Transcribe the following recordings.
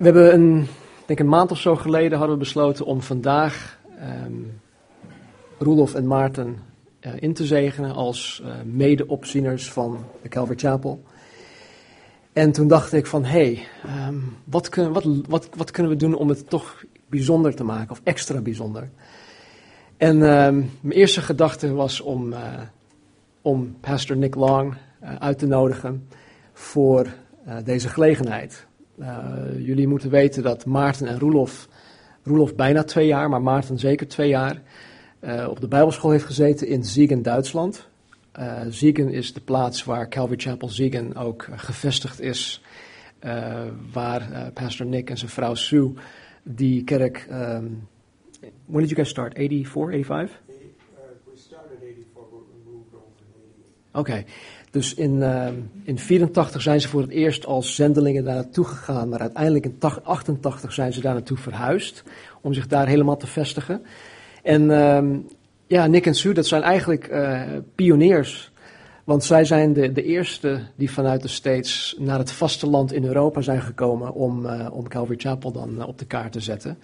We hebben een, denk een maand of zo geleden hadden we besloten om vandaag ehm Roelof en Maarten eh, in te zegenen als eh mede-opzieners van de Calvary Chapel. En toen dacht ik van, hé, hey, ehm, wat, wat, wat, wat kunnen we doen om het toch bijzonder te maken, of extra bijzonder? En ehm, mijn eerste gedachte was om, eh, om pastor Nick Long uit te nodigen voor deze gelegenheid. Eh, jullie moeten weten dat Maarten en Roelof, Roelof bijna twee jaar, maar Maarten zeker twee jaar, eh, op de Bijbelschool heeft gezeten in Siegen, Duitsland. Eh Siegen is de plaats waar Calvary Chapel Siegen ook eh, gevestigd is, eh, waar eh, pastor Nick en zijn vrouw Sue die kerk. ehm when did you guys start? 84, 85? we started 84, but we moved over in 88. Oké, dus in, ehm, in 84 zijn ze voor het eerst als zendelingen daar naartoe gegaan, maar uiteindelijk in tach- 88 zijn ze daar naartoe verhuisd om zich daar helemaal te vestigen. En ehm, ja, Nick en Sue, dat zijn eigenlijk eh, pioniers, want zij zijn de, de eerste die vanuit de States naar het vasteland in Europa zijn gekomen om, eh, om Calvary Chapel dan eh, op de kaart te zetten.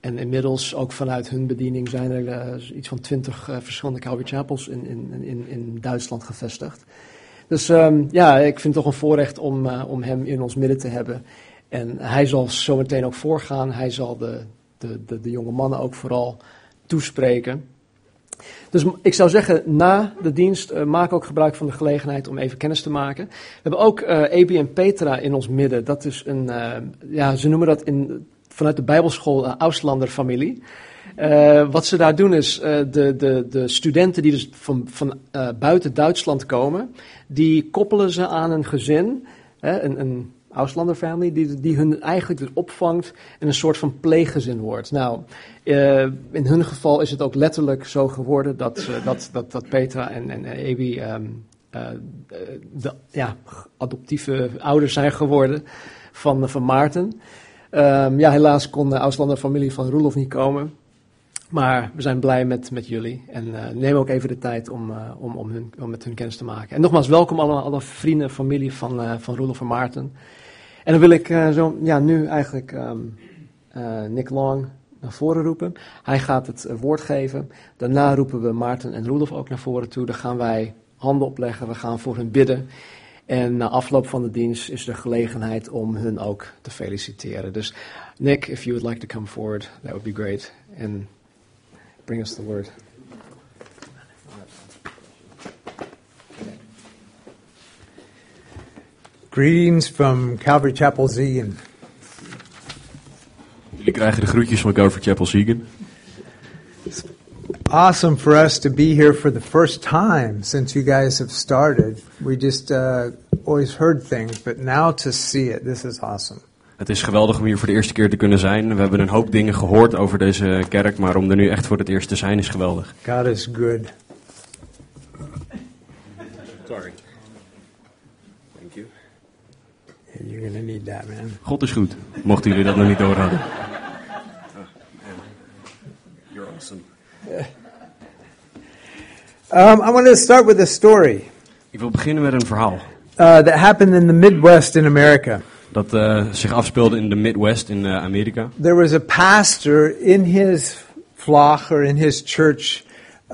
En inmiddels, ook vanuit hun bediening, zijn er iets van twintig eh, verschillende Calvary Chapels in, in, in, in Duitsland gevestigd. Dus ehm, ja, ik vind het toch een voorrecht om, eh, om hem in ons midden te hebben. En hij zal zometeen ook voorgaan. Hij zal de, de, de, de jonge mannen ook vooral toespreken. Dus ik zou zeggen, na de dienst eh, maak ook gebruik van de gelegenheid om even kennis te maken. We hebben ook eh Ebi en Petra in ons midden. Dat is een, ja, ze noemen dat in, vanuit de Bijbelschool een Auslander familie. Eh, wat ze daar doen is, eh, de, de, de studenten die dus van, van eh, buiten Duitsland komen, die koppelen ze aan een gezin, een, een Auslander family, die, die hun eigenlijk dus opvangt en een soort van pleeggezin wordt. Nou, in hun geval is het ook letterlijk zo geworden dat, dat, dat, dat Petra en, en ehm, eh, de ja, adoptieve ouders zijn geworden van, van Maarten. Ehm, ja, helaas kon de Auslander familie van Roelof niet komen. Maar we zijn blij met, met jullie. En eh, neem ook even de tijd om, eh, om, om, hun, om met hun kennis te maken. En nogmaals, welkom alle, alle vrienden, familie van, eh, van Roelof en Maarten. En dan wil ik zo, ja, nu eigenlijk ehm, eh, Nick Long naar voren roepen. Hij gaat het woord geven. Daarna roepen we Maarten en Roelof ook naar voren toe. Dan gaan wij handen opleggen, we gaan voor hun bidden. En na afloop van de dienst is er gelegenheid om hun ook te feliciteren. Dus Nick, if you would like to come forward, that would be great. And bring us the word. Greetings from Calvary Chapel Ziegen. Jullie krijgen de groetjes van Calvary Chapel Siegen. Awesome for us to be here for the first time since you guys have started. We just uh, always heard things, but now to see it, this is awesome. Het is geweldig om hier voor de eerste keer te kunnen zijn. We hebben een hoop dingen gehoord over deze kerk, maar om er nu echt voor het eerst te zijn is geweldig. God is good. Sorry. Thank you. You're going to need that, man. God is goed, mochten jullie dat nog niet door hadden. You're awesome. Um, I want to start with a story Ik wil beginnen met een verhaal uh, that happened in the Midwest in America. Dat eh, zich afspeelde in de Midwest in eh, Amerika. There was a pastor in his flock or in his church.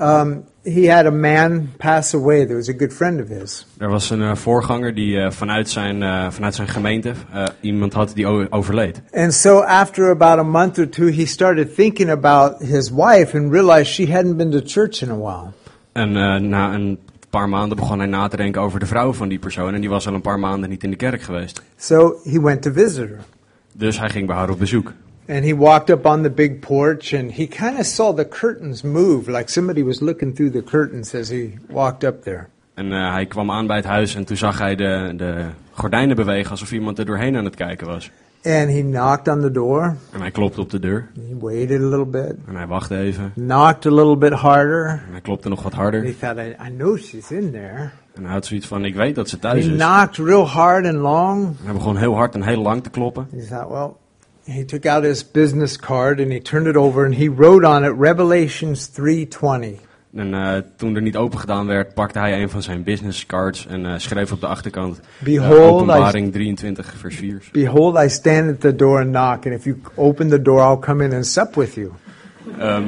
Um, he had a man pass away that was a good friend of his. Er was een eh, voorganger die vanuit, zijn, vanuit zijn gemeente iemand had die overleed. And so after about a month or two, he started thinking about his wife and realized she hadn't been to church in a while. En eh, na een paar maanden begon hij na te denken over de vrouw van die persoon. En die was al een paar maanden niet in de kerk geweest. So he went to visit her. Dus hij ging bij haar op bezoek. And he walked up on the big porch and he kind of saw the curtains move, like somebody was looking through the curtains as he walked up there. En eh, hij kwam aan bij het huis en toen zag hij de, de gordijnen bewegen alsof iemand er doorheen aan het kijken was. And he knocked on the door. En hij klopte op de deur. He waited a little bit, En hij wachtte even. knocked a little bit harder. En hij klopte nog wat And harder. he thought, I, I know she's in there. En hij had zoiets van, ik weet dat ze thuis He is. knocked real hard and long. En hij begon heel hard en heel lang te kloppen. He thought, well, he took out his business card and he turned it over and he wrote on it Revelations 3:20. En eh, toen er niet open gedaan werd, pakte hij een van zijn business cards en eh, schreef op de achterkant eh, Behold, openbaring 23 vers 4. Behold, I stand at the door and knock, and if you open the door, I'll come in and sup with you. Ehm,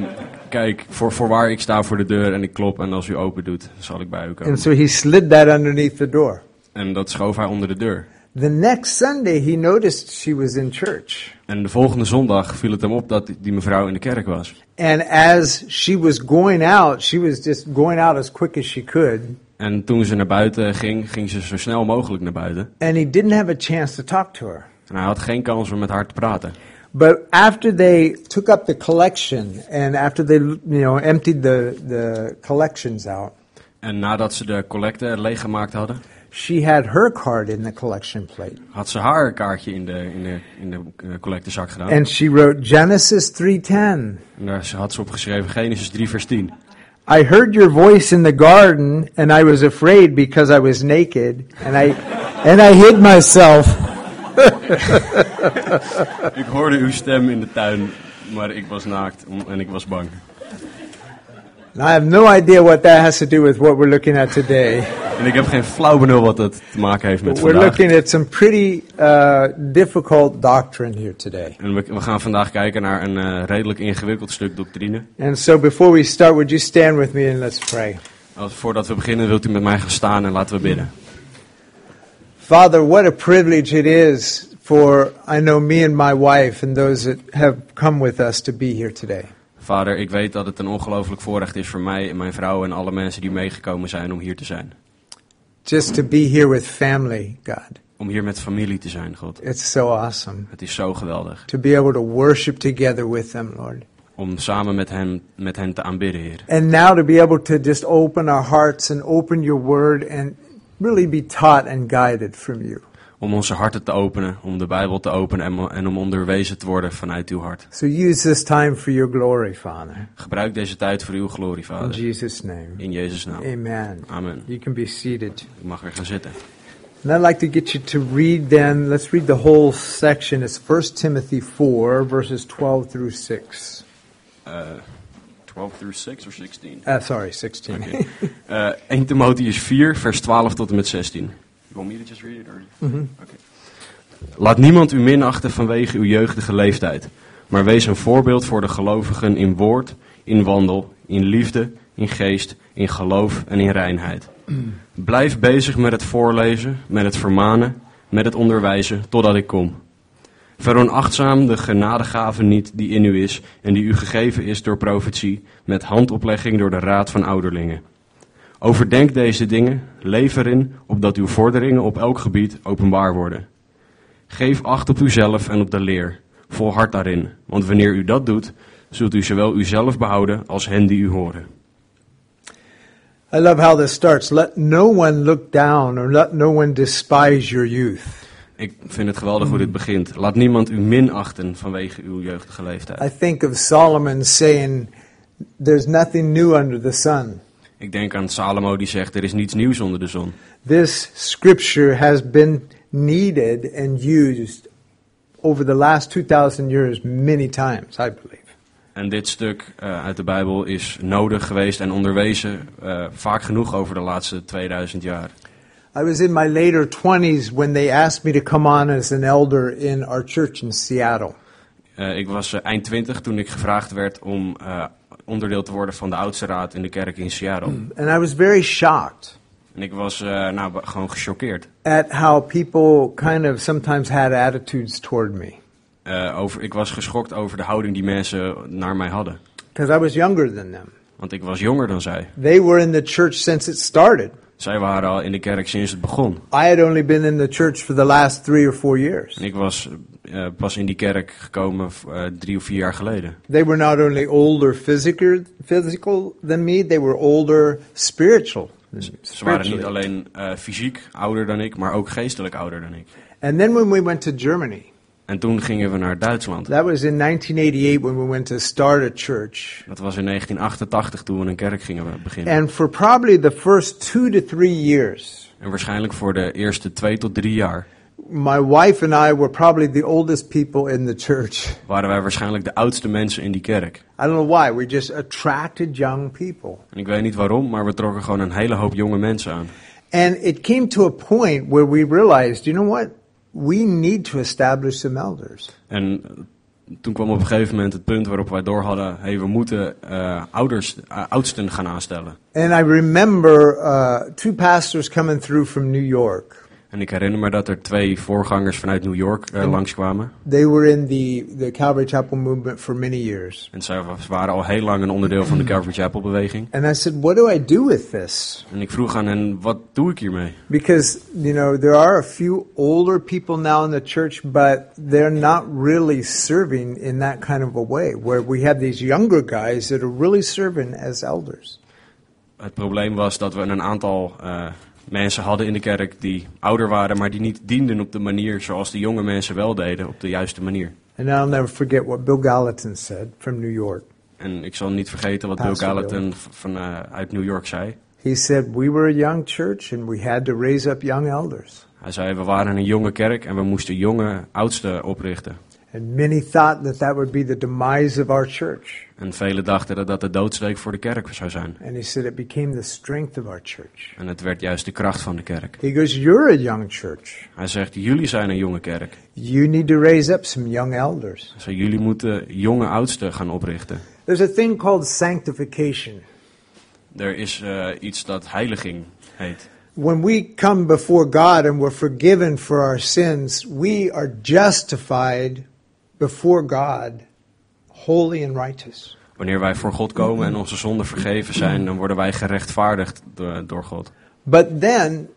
kijk, voor, voorwaar ik sta voor de deur en ik klop en als u open doet, zal ik bij u komen. And so he slid that underneath the door. En dat schoof hij onder de deur. The next Sunday, he noticed she was in church. En de volgende zondag viel het hem op dat die mevrouw in de kerk was. And as she was going out, she was just going out as quick as she could. En toen ze naar buiten ging, ging ze zo snel mogelijk naar buiten. And he didn't have a chance to talk to her. En hij had geen kans om met haar te praten. But after they took up the collection and after they, you know, emptied the, the collections out, En nadat ze de collecte leeggemaakt hadden, she had her card in the collection plate. had ze haar kaartje in de, in de, in de eh, collectezak gedaan. And she wrote Genesis 3:10. En daar had ze op geschreven Genesis 3 vers 10. I heard your voice in the garden and I was afraid because I was naked and I and I hid myself. Ik hoorde uw stem in de tuin, maar ik was naakt en ik was bang. I have no idea what that has to do with what we're looking at today. En ik heb geen flauw benul wat dat te maken heeft met We're vandaag. looking at some pretty uh, difficult doctrine here today. En we, we gaan vandaag kijken naar een eh, redelijk ingewikkeld stuk doctrine. And so before we start, would you stand with me and let's pray? Als, voordat we beginnen wilt u met mij gaan staan en laten we bidden. Father, what a privilege it is for, I know, me and my wife and those that have come with us to be here today. Vader, ik weet dat het een ongelooflijk voorrecht is voor mij en mijn vrouw en alle mensen die meegekomen zijn om hier te zijn. Just to be here with family, God. Om hier met familie te zijn, God. It's so awesome. Het is zo geweldig. To be able to worship together with them, Lord. Om samen met hen, met hen te aanbidden, Heer. And now to be able to just open our hearts and open your word and really be taught and guided from you. Om onze harten te openen, om de Bijbel te openen en, en om onderwezen te worden vanuit uw hart. So use this time for your glory, Father. Gebruik deze tijd voor uw glorie, In Vader. Jesus' name. In Jezus' naam. Amen. Amen. You can be seated. U mag weer gaan zitten. And I'd like to get you to read then, let's read the whole section. It's 1 Timothy 4, verses 12 through 6. Eh 12 through 6 of 16? Uh, sorry, 16. Oké. Eh, 1 Timotheus 4, vers 12 tot en met 16. You want me to just read it? Or? Oké. Laat niemand u minachten vanwege uw jeugdige leeftijd, maar wees een voorbeeld voor de gelovigen in woord, in wandel, in liefde, in geest, in geloof en in reinheid. Blijf bezig met het voorlezen, met het vermanen, met het onderwijzen, totdat ik kom. Veronachtzaam de genadegave niet die in u is en die u gegeven is door profetie, met handoplegging door de raad van ouderlingen. Overdenk deze dingen, leef erin, opdat uw vorderingen op elk gebied openbaar worden. Geef acht op uzelf en op de leer, volhard daarin, want wanneer u dat doet, zult u zowel uzelf behouden als hen die u horen. I love how this starts. Let no one look down or let no one despise your youth. Ik vind het geweldig hoe dit begint. Laat niemand u minachten vanwege uw jeugdige leeftijd. I think of Solomon saying, There's nothing new under the sun. Ik denk aan Salomo die zegt, er is niets nieuws onder de zon. This scripture has been needed and used over the last 2,000 years many times, I believe. En dit stuk eh, uit de Bijbel is nodig geweest en onderwezen eh, vaak genoeg over de laatste 2000 jaar. I was in my later 20s when they asked me to come on as an elder in our church in Seattle. Eh, ik was eind 20 toen ik gevraagd werd om onderdeel te worden van de oudste raad in de kerk in Seattle. And I was very shocked En ik was eh, nou, gewoon gechoqueerd. at how people kind of sometimes had attitudes toward me. Eh, over, ik was geschokt over de houding die mensen naar mij hadden. Because I was younger than them. Want ik was jonger dan zij. They were in the church since it started. Zij waren al in de kerk sinds het begon. I had only been in the church for the last three or four years. En ik was eh, pas in die kerk gekomen eh, drie of vier jaar geleden. They were not only older physical, physical than me, they were older spiritual. Ze waren niet alleen eh, fysiek ouder dan ik, maar ook geestelijk ouder dan ik. And then when we went to Germany, En toen gingen we naar Duitsland. that was in 1988 when we went to start a church. Dat was in 1988 toen we een kerk gingen beginnen. And for probably the first two to three years, En waarschijnlijk voor de eerste twee tot drie jaar my wife and I were probably the oldest people in the church. waren wij waarschijnlijk de oudste mensen in die kerk. I don't know why. We just attracted young people. En ik weet niet waarom, maar we trokken gewoon een hele hoop jonge mensen aan. And it came to a point where we realized, you know what? We need to establish some elders. En toen kwam op een gegeven moment het punt waarop wij door hadden: hey, we moeten eh, ouders, eh, oudsten gaan aanstellen. And I remember uh, two pastors coming through from New York. En ik herinner me dat er twee voorgangers vanuit New York eh, langskwamen. They were in the, the Calvary Chapel movement for many years. En zij wa- waren al heel lang een onderdeel van de Calvary Chapel beweging. And I said, What do I do with this? En ik vroeg aan hen: wat doe ik hiermee? Because, you know, there are a few older people now in the church, but they're not really serving in that kind of a way, where we have these younger guys that are really serving as elders. Het probleem was dat we een aantal eh, mensen hadden in de kerk die ouder waren, maar die niet dienden op de manier zoals de jonge mensen wel deden, op de juiste manier. And I'll never forget what Bill Gallatin said from New York. En ik zal niet vergeten wat Bill Gallatin van, eh, uit New York zei. He said, We were a young church and we had to raise up young elders. Hij zei, we waren een jonge kerk en we moesten jonge oudsten oprichten. And many thought that that would be the demise of our church. En velen dachten dat dat de doodsteek voor de kerk zou zijn. And he said it became the strength of our church. En het werd juist de kracht van de kerk. He goes, You're a young church. Hij zegt, jullie zijn een jonge kerk. You need to raise up some young elders. Hij jullie moeten jonge oudsten gaan oprichten. There's a thing called sanctification. Er is eh, iets dat heiliging heet. When we come before God and we're forgiven for our sins, we are justified before God, holy and righteous. Wanneer wij voor God komen en onze zonden vergeven zijn, dan worden wij gerechtvaardigd door, God. But then,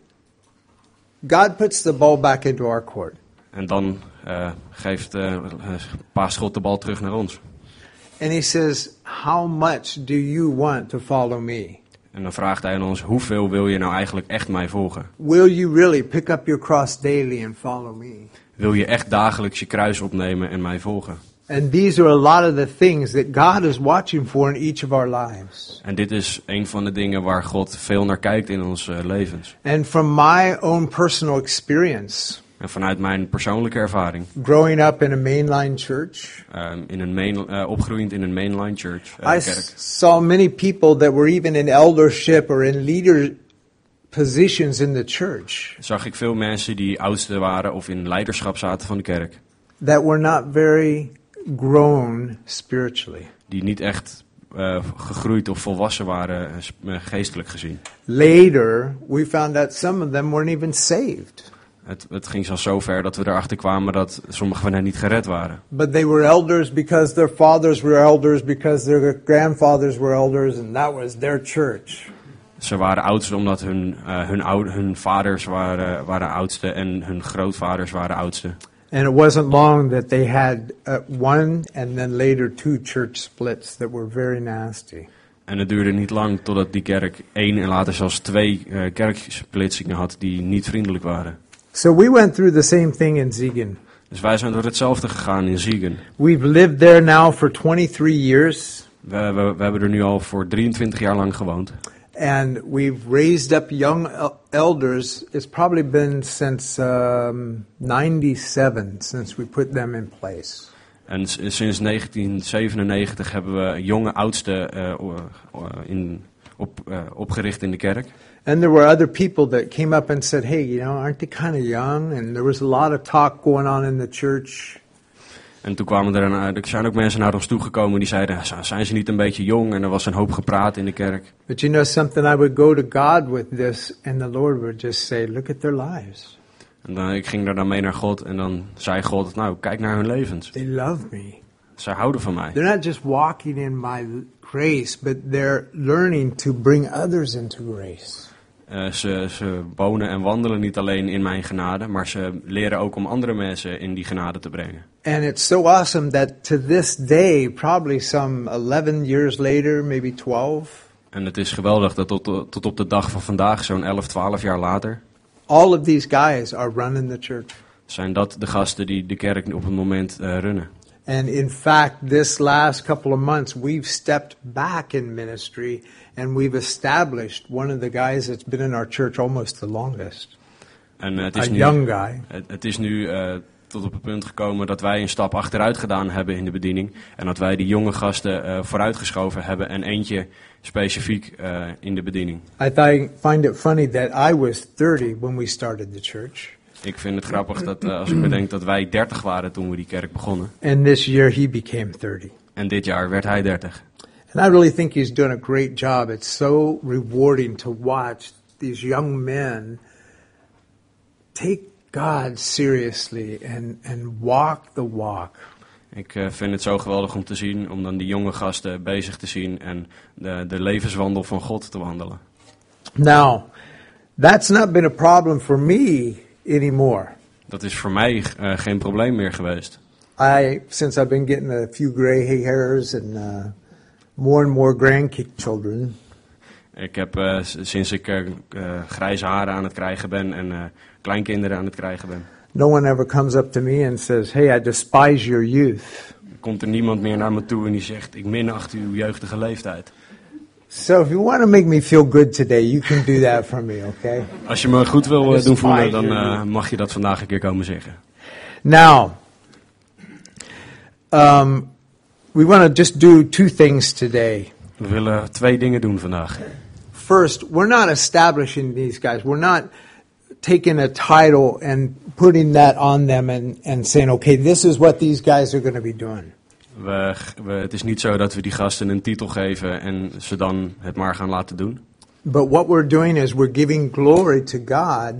God puts the ball back into our court. En dan eh, geeft, paast God de bal terug naar ons. And He says, How much do you want to follow me? En dan vraagt hij aan ons, hoeveel wil je nou eigenlijk echt mij volgen? Will you really pick up your cross daily and follow me? Wil je echt dagelijks je kruis opnemen en mij volgen? And these are a lot of the things that God is watching for in each of our lives. En dit is een van de dingen waar God veel naar kijkt in onze levens. And from my own personal experience, En vanuit mijn persoonlijke ervaring, growing up in a mainline church, eh, in een main, eh, opgroeiend in een mainline church, eh, I kerk, saw many people that were even in eldership or in leader positions in the church zag ik veel mensen die oudste waren of in leiderschap zaten van de kerk. that were not very grown spiritually. Die niet echt eh, gegroeid of volwassen waren, geestelijk gezien. Later, we found out some of them weren't even saved, Het, het ging zelfs zo ver dat we erachter kwamen dat sommigen van hen niet gered waren. but they were elders because their fathers were elders, because their grandfathers were elders, and that was their church. Ze waren oudsten omdat hun, eh, hun, oude, hun vaders waren, waren oudste en hun grootvaders waren oudste. And it wasn't long that they had uh, one and then later two church splits that were very nasty. En het duurde niet lang totdat die kerk één en later zelfs twee eh, kerksplitsingen had die niet vriendelijk waren. So we went through the same thing in Ziegen. Dus wij zijn door hetzelfde gegaan in Ziegen. We've lived there now for 23 years, We, we, we hebben er nu al voor 23 jaar lang gewoond. and we've raised up young el- elders. It's probably been since um, 97 since we put them in place. En sinds 1997 hebben we jonge oudsten o- in, op, eh, opgericht in de kerk. And there were other people that came up and said, hey, you know, aren't they kind of young? And there was a lot of talk going on in the church. En toen kwamen er, een, er zijn ook mensen naar ons toegekomen die zeiden, "Z- zijn ze niet een beetje jong? En er was een hoop gepraat in de kerk. But you know something, I would go to God with this, and the Lord would just say, look at their lives. En dan, ik ging daar dan mee naar God en dan zei God, nou kijk naar hun levens. They love me. Zij houden van mij. They're not just walking in my grace, but they're learning to bring others into grace. Eh, ze, ze wonen en wandelen niet alleen in mijn genade, maar ze leren ook om andere mensen in die genade te brengen. And it's so awesome that to this day, probably some 11 years later, maybe 12, En het is geweldig dat tot, tot op de dag van vandaag, zo'n 11, 12 jaar later, all of these guys are running the church. zijn dat de gasten die de kerk op het moment eh, runnen. And in fact, this last couple of months, we've stepped back in ministry and we've established one of the guys that's been in our church almost the longest. En eh, het a is nu, young guy. het, het is nu eh, tot op het punt gekomen dat wij een stap achteruit gedaan hebben in de bediening. En dat wij die jonge gasten eh, vooruitgeschoven hebben en eentje specifiek in de bediening. I find it funny that I was 30 when we started the church, Ik vind het grappig dat eh, als ik bedenk dat wij 30 waren toen we die kerk begonnen. and this year he became 30. En dit jaar werd hij 30. And I really think he's done a great job. It's so rewarding to watch these young men take God seriously and, and walk the walk. Ik eh, vind het zo geweldig om te zien, om dan die jonge gasten bezig te zien en de, de levenswandel van God te wandelen. Now, that's not been a problem for me anymore. Dat is voor mij eh, geen probleem meer geweest. I, since I've been getting a few gray hairs and uh, more and more grandchildren, Ik heb s- sinds ik eh, grijze haren aan het krijgen ben en kleinkinderen aan het krijgen ben, no one ever comes up to me and says, "Hey, I despise your youth." komt er niemand meer naar me toe en die zegt: Ik minacht uw jeugdige leeftijd. So if you want to make me feel good today, you can do that for me, okay? Als je me goed wil eh, doen voelen, dan eh, mag je dat vandaag een keer komen zeggen. Now, um, we want to just do two things today. We willen twee dingen doen vandaag. First, we're not establishing these guys. We're not taking a title and putting that on them and, and saying, okay, this is what these guys are going to be doing. We, we, het is niet zo dat we die gasten een titel geven en ze dan het maar gaan laten doen. But what we're doing is we're giving glory to God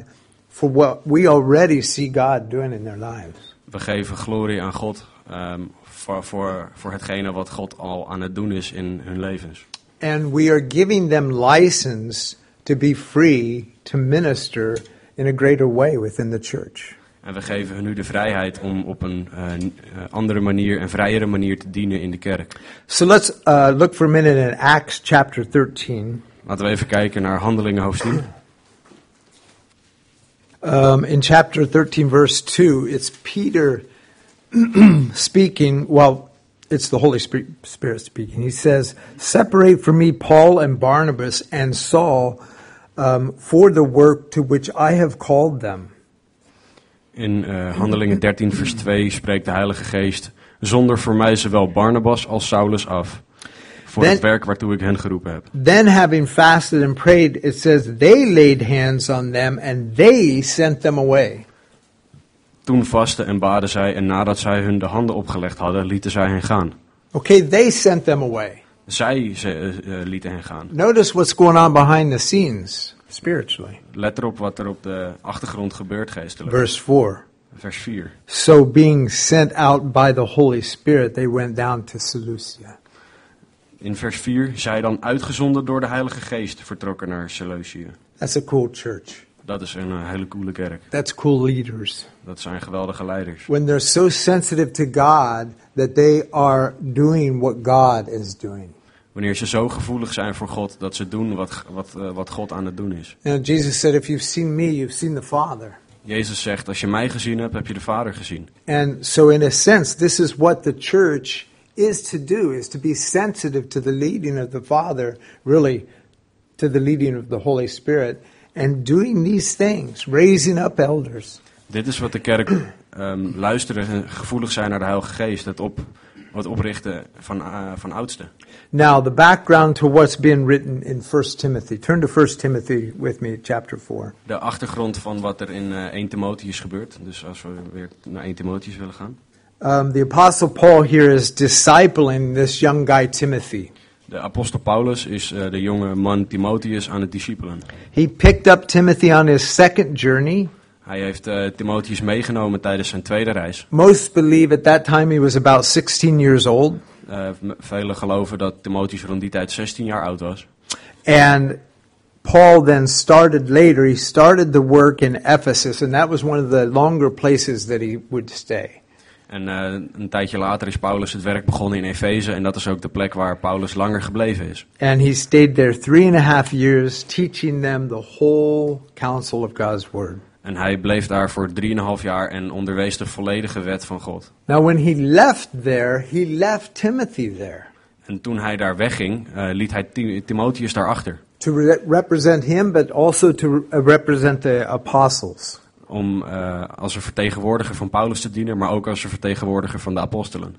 for what we already see God doing in their lives. We geven glorie aan God ehm, voor, voor, voor hetgene wat God al aan het doen is in hun levens. And we are giving them license to be free to minister in a greater way within the church. En we geven hun nu de vrijheid om op een eh, eh, andere manier en vrijere manier te dienen in de kerk. So let's uh, look for a minute in Acts chapter 13. Laten we even kijken naar Handelingen hoofdstuk 10. Um, in chapter 13, verse 2, it's Peter speaking. Well, it's the Holy Spirit, Spirit speaking. He says, Separate from me Paul and Barnabas and Saul um, for the work to which I have called them. In eh, Handelingen 13, vers 2 spreekt de Heilige Geest: Zonder voor mij zowel Barnabas als Saulus af. Voor Then- het werk waartoe ik hen geroepen heb. Then, having fasted and prayed, it says, They laid hands on them and they sent them away. Toen vasten en baden zij en nadat zij hun de handen opgelegd hadden, lieten zij hen gaan. Okay, they sent them away. Zij ze, eh, eh, lieten hen gaan. Notice what's going on behind the scenes spiritually. Let erop wat er op de achtergrond gebeurt geestelijk. Verse 4. Vers 4. So, being sent out by the Holy Spirit, they went down to Seleucia. In vers 4, zij dan uitgezonden door de Heilige Geest vertrokken naar Seleucië. That's a cool church. Dat is een eh, hele coole kerk. That's cool leaders. Dat zijn geweldige leiders. When they're so sensitive to God that they are doing what God is doing. Wanneer ze zo gevoelig zijn voor God dat ze doen wat, wat, eh, wat God aan het doen is. You know, Jesus said, If you've seen me, you've seen the Father. Jezus zegt, als je mij gezien hebt, heb je de Vader gezien. And so, in a sense, this is what the church is to do: is to be sensitive to the leading of the Father, really, to the leading of the Holy Spirit, and doing these things, raising up elders. Dit is wat de kerk ehm, luisteren en gevoelig zijn naar de Heilige Geest. Het, op, het oprichten van, eh, van oudsten. Now, the background to what's been written in 1 Timothy. Turn to 1 Timothy with me, chapter 4. De achtergrond van wat er in eh 1 Timotheus gebeurt. Dus als we weer naar 1 Timotheus willen gaan. Um, the Apostle Paul here is discipling this young guy, Timothy. De apostel Paulus is eh, de jonge man Timotheus aan het discipelen. He picked up Timothy on his second journey. Hij heeft eh, Timotheus meegenomen tijdens zijn tweede reis. Most believe at that time he was about 16 years old. Eh, velen geloven dat Timotheus rond die tijd 16 jaar oud was. And Paul then started later, he started the work in Ephesus, and that was one of the longer places that he would stay. En eh, een tijdje later is Paulus het werk begonnen in Efeze. En dat is ook de plek waar Paulus langer gebleven is. And he stayed there three and a half years, teaching them the whole counsel of God's Word. En hij bleef daar voor 3,5 jaar en onderwees de volledige wet van God. Now, when he left there, he left Timothy there En toen hij daar wegging, eh, liet hij Ti- Timotheus daarachter. to re- represent him, but also to uh, represent the apostles. om eh, als een vertegenwoordiger van Paulus te dienen, maar ook als een vertegenwoordiger van de apostelen.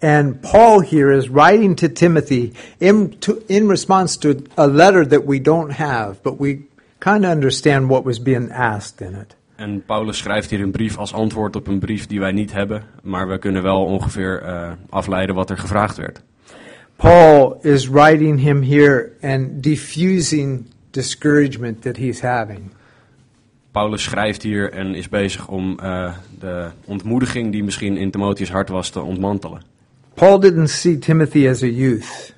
And Paul here is writing to Timothy in, to, in response to a letter that we don't have, but we kind of understand what was being asked in it. En Paulus schrijft hier een brief als antwoord op een brief die wij niet hebben, maar we kunnen wel ongeveer eh, afleiden wat er gevraagd werd. Paul is writing him here and diffusing discouragement that he's having. Paulus schrijft hier en is bezig om eh, de ontmoediging die misschien in Timotheus hart was te ontmantelen. Paul didn't see Timothy as a youth.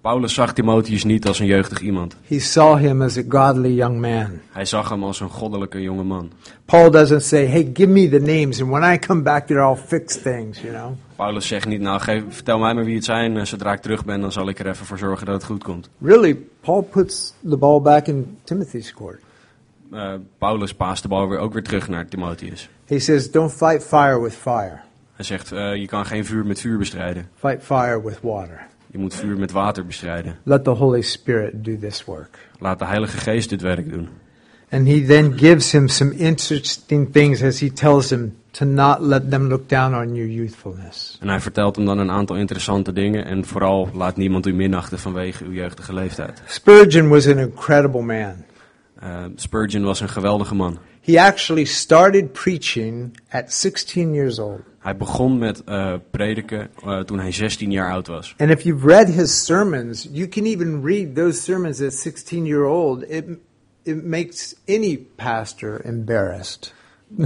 Paulus zag Timotheus niet als een jeugdig iemand. He saw him as a godly young man. Hij zag hem als een goddelijke jonge man. Paul doesn't say, "Hey, give me the names, and when I come back there, I'll fix things." You know. Paulus zegt niet, nou geef, vertel mij maar wie het zijn. eh, Zodra ik terug ben, dan zal ik er even voor zorgen dat het goed komt. Really, Paul puts the ball back in Timothy's court. Eh, Paulus paast de bal weer, ook weer terug naar Timotheus. He says, "Don't fight fire with fire. Hij zegt, eh, je kan geen vuur met vuur bestrijden. Fight fire with water. Je moet vuur met water bestrijden. Let the Holy Spirit do this work." Laat de Heilige Geest dit werk doen. And he then gives him some interesting things as he tells him to not let them look down on your youthfulness. En hij vertelt hem dan een aantal interessante dingen. En vooral laat niemand u minachten vanwege uw jeugdige leeftijd. Spurgeon was an incredible man. Eh, Spurgeon was een geweldige man. He actually started preaching at 16 years old. Hij begon met eh, prediken eh, toen hij 16 jaar oud was. And if you've read his sermons, you can even read those sermons at 16 year old. It, it makes any pastor embarrassed.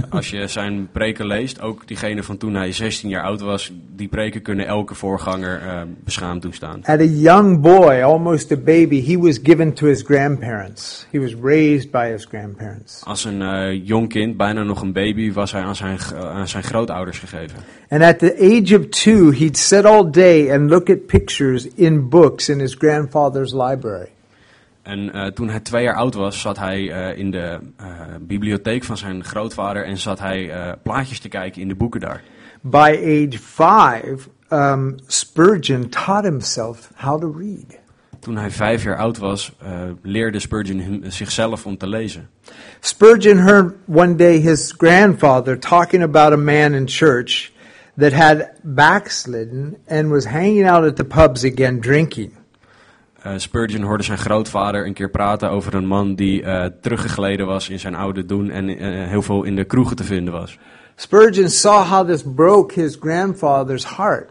Als je zijn preken leest, ook diegene van toen hij 16 jaar oud was, die preken kunnen elke voorganger eh, beschaamd toestaan. At a young boy, almost a baby, he was given to his grandparents. He was raised by his grandparents. Als een eh, jong kind, bijna nog een baby, was hij aan zijn, aan zijn grootouders gegeven. And at the age of two, he'd sit all day and look at pictures in books in his grandfather's library. En eh, toen hij twee jaar oud was, zat hij eh, in de eh, bibliotheek van zijn grootvader en zat hij plaatjes te kijken in de boeken daar. By age five, um, Spurgeon taught himself how to read. Toen hij vijf jaar oud was, leerde Spurgeon hem- zichzelf om te lezen. Spurgeon heard one day his grandfather talking about a man in church that had backslidden and was hanging out at the pubs again drinking. Eh, Spurgeon hoorde zijn grootvader een keer praten over een man die eh, teruggegleden was in zijn oude doen en eh, heel veel in de kroegen te vinden was. Spurgeon saw how this broke his grandfather's heart.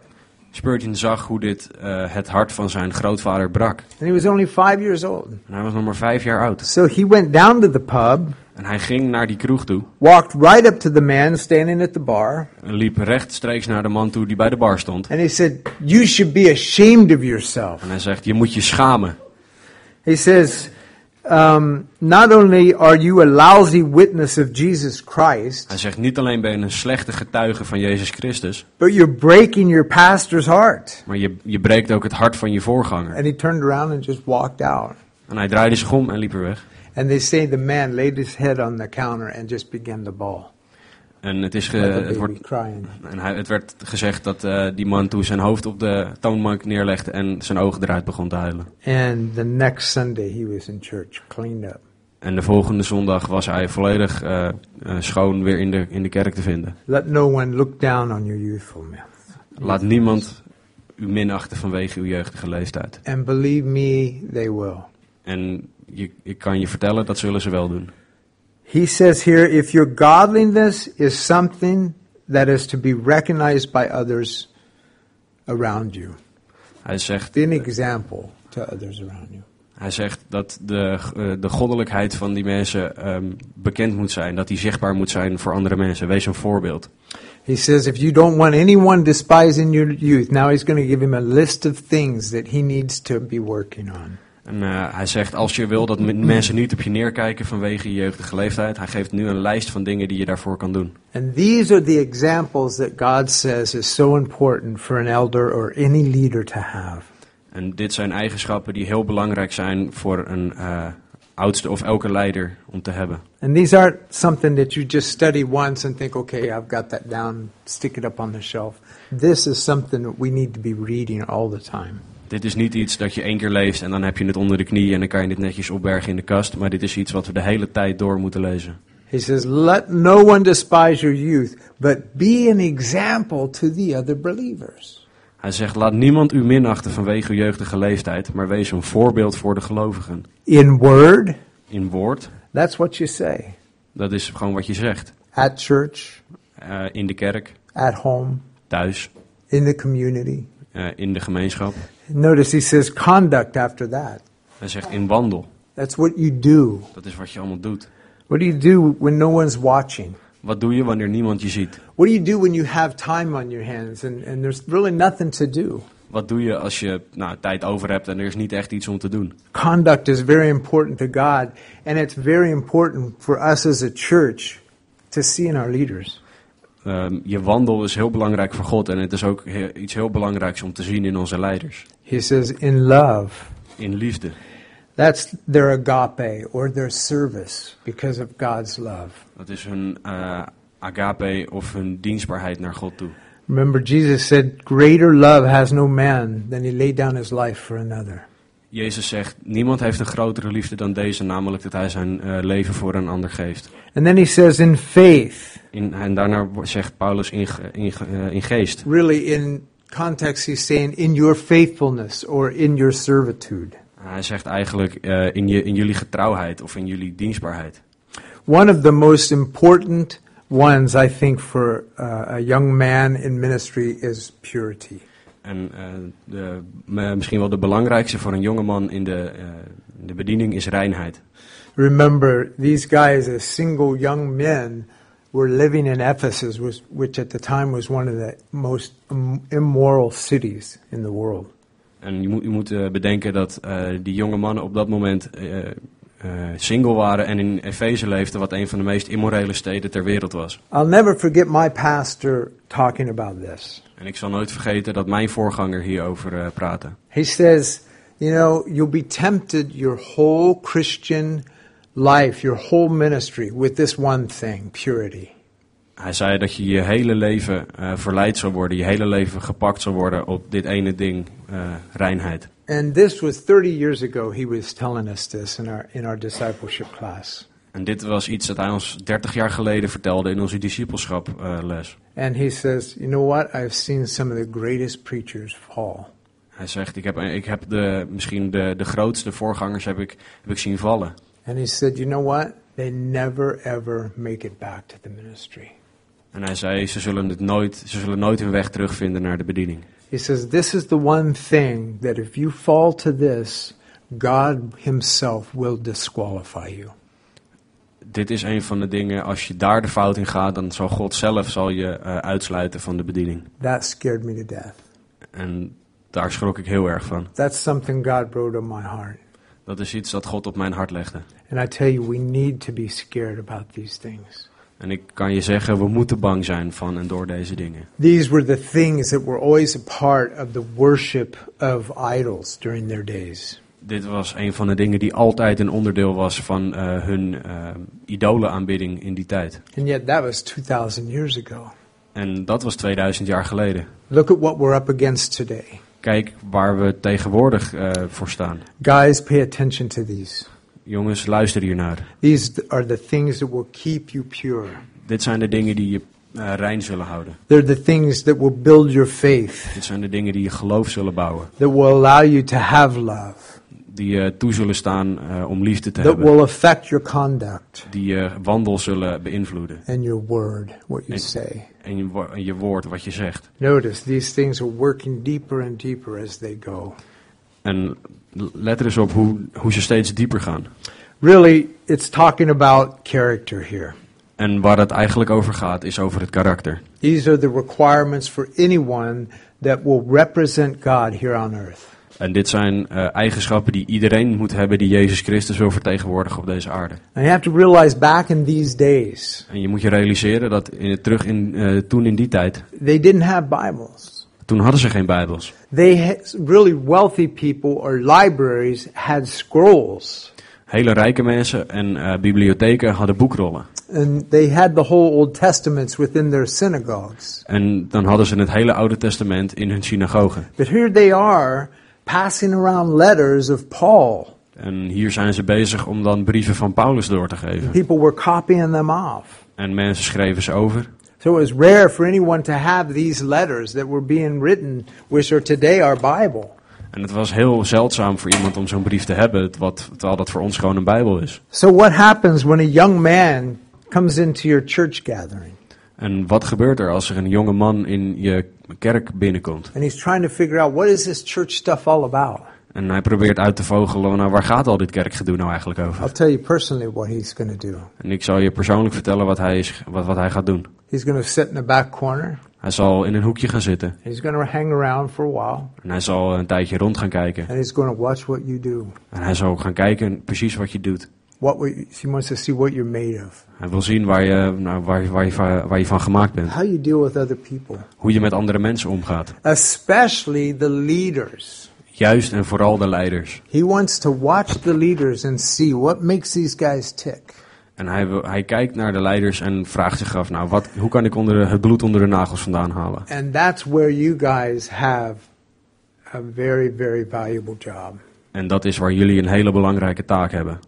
Spurgeon zag hoe dit eh, het hart van zijn grootvader brak. And he was only five years old. En hij was nog maar vijf jaar oud. So he went down to the pub, En hij ging naar die kroeg toe walked right up to the man standing at the bar, en liep rechtstreeks naar de man toe die bij de bar stond. and he said, You should be ashamed of yourself. En hij zegt, je moet je schamen. He says, um, Not only are you a lousy witness of Jesus Christ, Hij zegt, niet alleen ben je een slechte getuige van Jezus Christus, but you're breaking your pastor's heart. maar je, je breekt ook het hart van je voorganger. And he turned around and just walked out. En hij draaide zich om en liep er weg. And they say the man laid his head on the counter and just began to bawl. En het, is ge- het, wordt, en hij, het werd gezegd dat eh, die man toen zijn hoofd op de toonbank neerlegde en zijn ogen eruit begon te huilen. And the next Sunday he was in church, cleaned up. En de volgende zondag was hij volledig eh, eh, schoon weer in de, in de kerk te vinden. Let no one look down on your youthfulness. Laat niemand u minachten vanwege uw jeugdige leeftijd. And believe me, they will. En je, ik kan je vertellen, dat zullen ze wel doen. He says here if your godliness is something that is to be recognized by others around you, Hij zegt, be an example to others around you. hij zegt dat de, eh, de goddelijkheid van die mensen ehm, bekend moet zijn. Dat die zichtbaar moet zijn voor andere mensen. Wees een voorbeeld. He says if you don't want anyone despising your youth, now he's going to give him a list of things that he needs to be working on. En eh, hij zegt, als je wil dat mensen niet op je neerkijken vanwege je jeugdige leeftijd, hij geeft nu een lijst van dingen die je daarvoor kan doen. And these are the examples that God says is so important for an elder or any leader to have. En dit zijn eigenschappen die heel belangrijk zijn voor een eh, oudste of elke leider om te hebben. And these aren't something that you just study once and think, okay, I've got that down, stick it up on the shelf. This is something that we need to be reading all the time. Dit is niet iets dat je één keer leest en dan heb je het onder de knie en dan kan je dit netjes opbergen in de kast. Maar dit is iets wat we de hele tijd door moeten lezen. He says, Let no one despise your youth, but be an example to the other believers. Hij zegt, laat niemand u minachten vanwege uw jeugdige leeftijd, maar wees een voorbeeld voor de gelovigen. In word, In woord, that's what you say. dat is gewoon wat je zegt. At church, Eh, in de kerk, at home, thuis, in the community. eh, in de gemeenschap. Notice he says conduct after that. Hij zegt in wandel. That's what you do. Dat is wat je allemaal doet. What do you do when no one's watching? Wat doe je wanneer niemand je ziet? What do you do when you have time on your hands and, and there's really nothing to do? Wat doe je als je nou, tijd over hebt en er is niet echt iets om te doen? Conduct is very important to God, and it's very important for us as a church to see in our leaders. Ehm, je wandel is heel belangrijk voor God en het is ook he- iets heel belangrijks om te zien in onze leiders. He says, in love. In liefde. That's their agape or their service because of God's love. Dat is hun eh, agape of hun dienstbaarheid naar God toe. Remember, Jesus said, Greater love has no man than he laid down his life for another. Jezus zegt, niemand heeft een grotere liefde dan deze, namelijk dat hij zijn eh, leven voor een ander geeft. And then he says, in faith. In, en daarna zegt Paulus in, in, eh, in geest. Really, in context, he's saying, in your faithfulness or in your servitude. Hij zegt eigenlijk eh, in, je, in jullie getrouwheid of in jullie dienstbaarheid. One of the most important ones, I think, for uh, a young man in ministry is purity. En eh, de, misschien wel de belangrijkste voor een jongeman in de, eh, in de bediening is reinheid. Remember, these guys, as single young men, were living in Ephesus, which at the time was one of the most immoral cities in the world. En je moet, je moet eh, bedenken dat die jonge mannen op dat moment single waren en in Efeze leefden, wat een van de meest immorele steden ter wereld was. I'll never forget my pastor talking about this. En ik zal nooit vergeten dat mijn voorganger hierover eh praatte. He says, you know, you'll be tempted your whole Christian life, your whole ministry, with this one thing purity. Hij zei dat je je hele leven eh, verleid zou worden, je hele leven gepakt zou worden op dit ene ding, eh, reinheid. And this was 30 years ago, he was telling us this in our, in our discipleship class. En dit was iets dat hij ons 30 jaar geleden vertelde in onze discipelschap eh, les. And he says, you know what? I've seen some of the greatest preachers fall. Hij zegt, ik heb, ik heb de, misschien de, de grootste voorgangers heb ik, heb ik zien vallen. And he said, you know what? They never ever make it back to the ministry. En hij zei, ze zullen, het nooit, ze zullen nooit hun weg terugvinden naar de bediening. He says, this is the one thing that if you fall to this, God himself will disqualify you. Dit is een van de dingen, als je daar de fout in gaat, dan zal God zelf zal je eh, uitsluiten van de bediening. That scared me to death. En daar schrok ik heel erg van. That's something God wrote on my heart. Dat is iets dat God op mijn hart legde. And I tell you, we need to be scared about these things. En ik kan je zeggen, we moeten bang zijn van en door deze dingen. These were the things that were always a part of the worship of idols during their days. Dit was een van de dingen die altijd een onderdeel was van eh, hun eh idolenaanbidding in die tijd. And yet that was 2,000 years ago. En dat was 2000 jaar geleden. Look at what we're up against today. Kijk waar we tegenwoordig eh, voor staan. Guys, pay attention to these. Jongens, luister hiernaar. These are the things that will keep you pure. Dit zijn de dingen die je eh, rein zullen houden. They're the things that will build your faith, Dit zijn de dingen die je geloof zullen bouwen. that will allow you to have love, Die je toe zullen staan eh, om liefde te that hebben. will affect your conduct Die je wandel zullen beïnvloeden. and your word, what you En- say. En je, wo- en je woord, wat je zegt. Notice these things are working deeper and deeper as they go. En let er eens op hoe, hoe ze steeds dieper gaan. Really, it's talking about character here. En waar het eigenlijk over gaat, is over het karakter. These are the requirements for anyone that will represent God here on earth. En dit zijn eh, eigenschappen die iedereen moet hebben die Jezus Christus wil vertegenwoordigen op deze aarde. And you have to realize back in these days, En je moet je realiseren dat in, terug in, eh, toen in die tijd, they didn't have Bibles. toen hadden ze geen Bijbels. They really wealthy people or libraries had scrolls. Hele rijke mensen en eh, bibliotheken hadden boekrollen. And they had the whole Old Testaments within their synagogues. En dan hadden ze het hele Oude Testament in hun synagogen. But here they are passing around letters of Paul En hier zijn ze bezig om dan brieven van Paulus door te geven. People were copying them off. En mensen schreven ze over. So it was rare for anyone to have these letters that were being written, which are today our Bible. En het was heel zeldzaam voor iemand om zo'n brief te hebben, wat, terwijl dat voor ons gewoon een Bijbel is. So what happens when a young man comes into your church gathering En wat gebeurt er als er een jonge man in je kerk binnenkomt? and he's trying to figure out what is this church stuff all about? En hij probeert uit te vogelen, nou waar gaat al dit kerkgedoe nou eigenlijk I'll over? tell you personally what he's going to do. En ik zal je persoonlijk vertellen wat hij, is, wat, wat hij gaat doen. He's going to sit in the back corner. Hij zal in een hoekje gaan zitten. He's going to hang around for a while, En hij zal een tijdje rond gaan kijken. and he's going to watch what you do. En hij zal gaan kijken precies wat je doet. What we, he wants to see what you're made of, Hij wil zien waar je, nou, waar, waar, je, van- waar je van gemaakt bent. how you deal with other people, Hoe je met andere mensen omgaat. especially the leaders. Juist en vooral de leiders. He wants to watch the leaders and see what makes these guys tick. En hij, wil, hij kijkt naar de leiders en vraagt zich af, nou, wat, hoe kan ik onder de- het bloed onder de nagels vandaan halen? And that's where you guys have a very, very valuable job En dat is waar jullie een hele belangrijke taak hebben.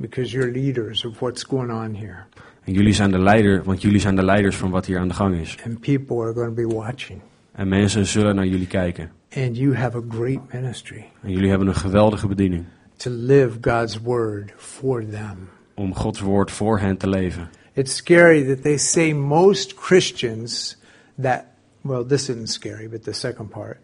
Because you're leaders of what's going on here. En jullie zijn de leider, want jullie zijn de leiders van wat hier aan de gang is. And people are going to be watching. En mensen zullen naar jullie kijken. And you have a great ministry En jullie hebben een geweldige bediening to live God's word for them. om Gods woord voor hen te leven. It's scary that they say most Christians that, well, this isn't scary, but the second part.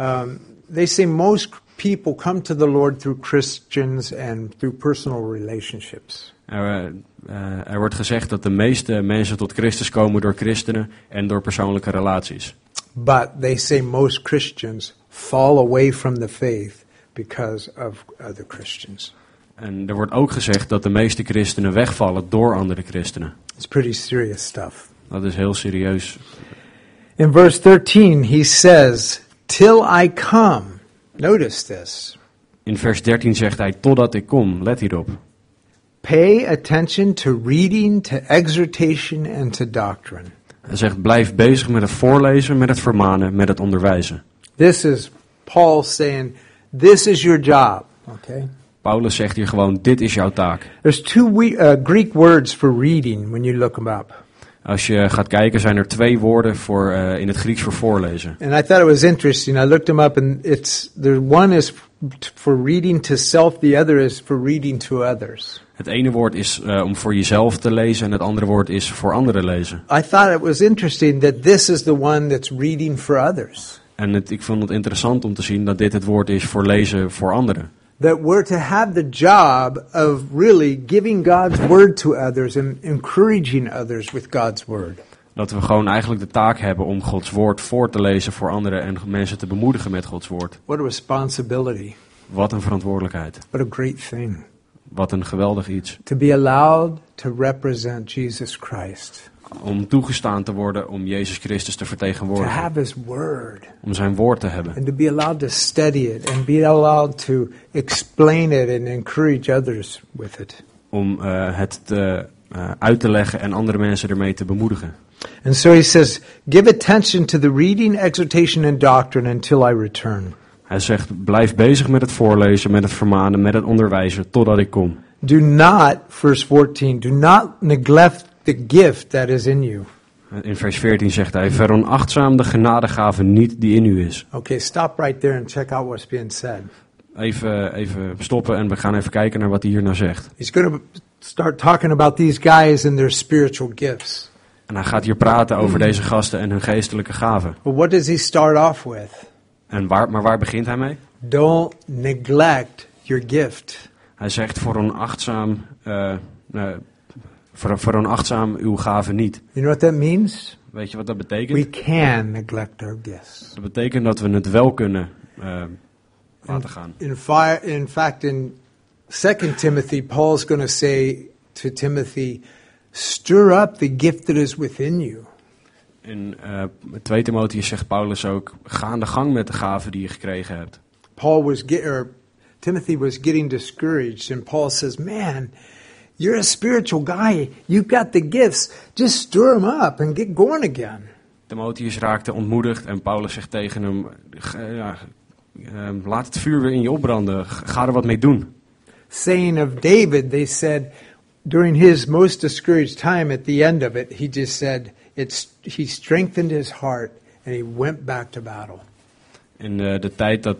Um, they say most people come to the Lord through Christians and through personal relationships. Er, eh, er wordt gezegd dat de meeste mensen tot Christus komen door christenen en door persoonlijke relaties. But they say most Christians fall away from the faith because of other Christians. En er wordt ook gezegd dat de meeste christenen wegvallen door andere christenen. It's pretty serious stuff. Dat is heel serieus. In verse 13, he says, Till I come. Notice this. In vers 13 zegt hij, totdat ik kom, let hierop. Pay attention to reading, to exhortation, and to doctrine. Hij zegt, blijf bezig met het voorlezen, met het vermanen, met het onderwijzen. This is Paul saying, This is your job. Okay? Paulus zegt hier gewoon, dit is jouw taak. There's two we, uh, Greek words for reading when you look them up. Als je gaat kijken, zijn er twee woorden voor, eh, in het Grieks voor voorlezen. And I thought it was interesting. I looked them up, and it's the one is for reading to self, the other is for reading to others. Het ene woord is eh, om voor jezelf te lezen en het andere woord is voor anderen lezen. I thought it was interesting that this is the one that's reading for others. En het, ik vond het interessant om te zien dat dit het woord is voor lezen voor anderen. That we're to have the job of really giving God's word to others and encouraging others with God's word. Dat we gewoon eigenlijk de taak hebben om Gods woord voor te lezen voor anderen en mensen te bemoedigen met Gods woord. What a responsibility. Wat een verantwoordelijkheid. What a great thing. Wat een geweldig iets. To be allowed to represent Jesus Christ. Om toegestaan te worden om Jezus Christus te To vertegenwoordigen. have his word. Om zijn woord te hebben. And to be allowed to study it and be allowed to explain it and encourage others with it. Om eh, het te, eh, uit te leggen en andere mensen ermee te bemoedigen. And so he says, Give attention to the reading, exhortation, and doctrine until I return. Hij zegt, blijf bezig met het voorlezen, met het vermanen, met het onderwijzen, totdat ik kom. Do not, verse 14, do not neglect the gift that is in you. In vers 14 zegt hij, veronachtzaam de genadegave niet die in u is. Okay, stop right there and check out what's being said. Even, even stoppen en we gaan even kijken naar wat hij hier nou zegt. He's going to start talking about these guys and their spiritual gifts. En hij gaat hier praten over deze gasten en hun geestelijke gaven. But what does he start off with? En waar, maar waar begint hij mee? Don't neglect your gift. Hij zegt, veronachtzaam, eh, ver, veronachtzaam uw gaven niet. You know what that means? Weet je wat dat We betekent? can neglect our gifts. Dat betekent dat we het wel kunnen eh, laten gaan. In, fi- in fact, in 2 Timothy, Paul's going to say to Timothy, stir up the gift that is within you. In eh 2 Timotheus zegt Paulus ook, ga aan de gang met de gaven die je gekregen hebt. Paul was get, or Timothy was getting discouraged, and Paul says, "Man, you're a spiritual guy. You've got the gifts. Just stir them up and get going again." Timotheus raakte ontmoedigd en Paulus zegt tegen hem, "G- ja, eh, laat het vuur weer in je opbranden, ga er wat mee doen. saying of David, they said during his most discouraged time at the end of it, he just said it's he strengthened his heart and he went back to battle. In eh, de tijd dat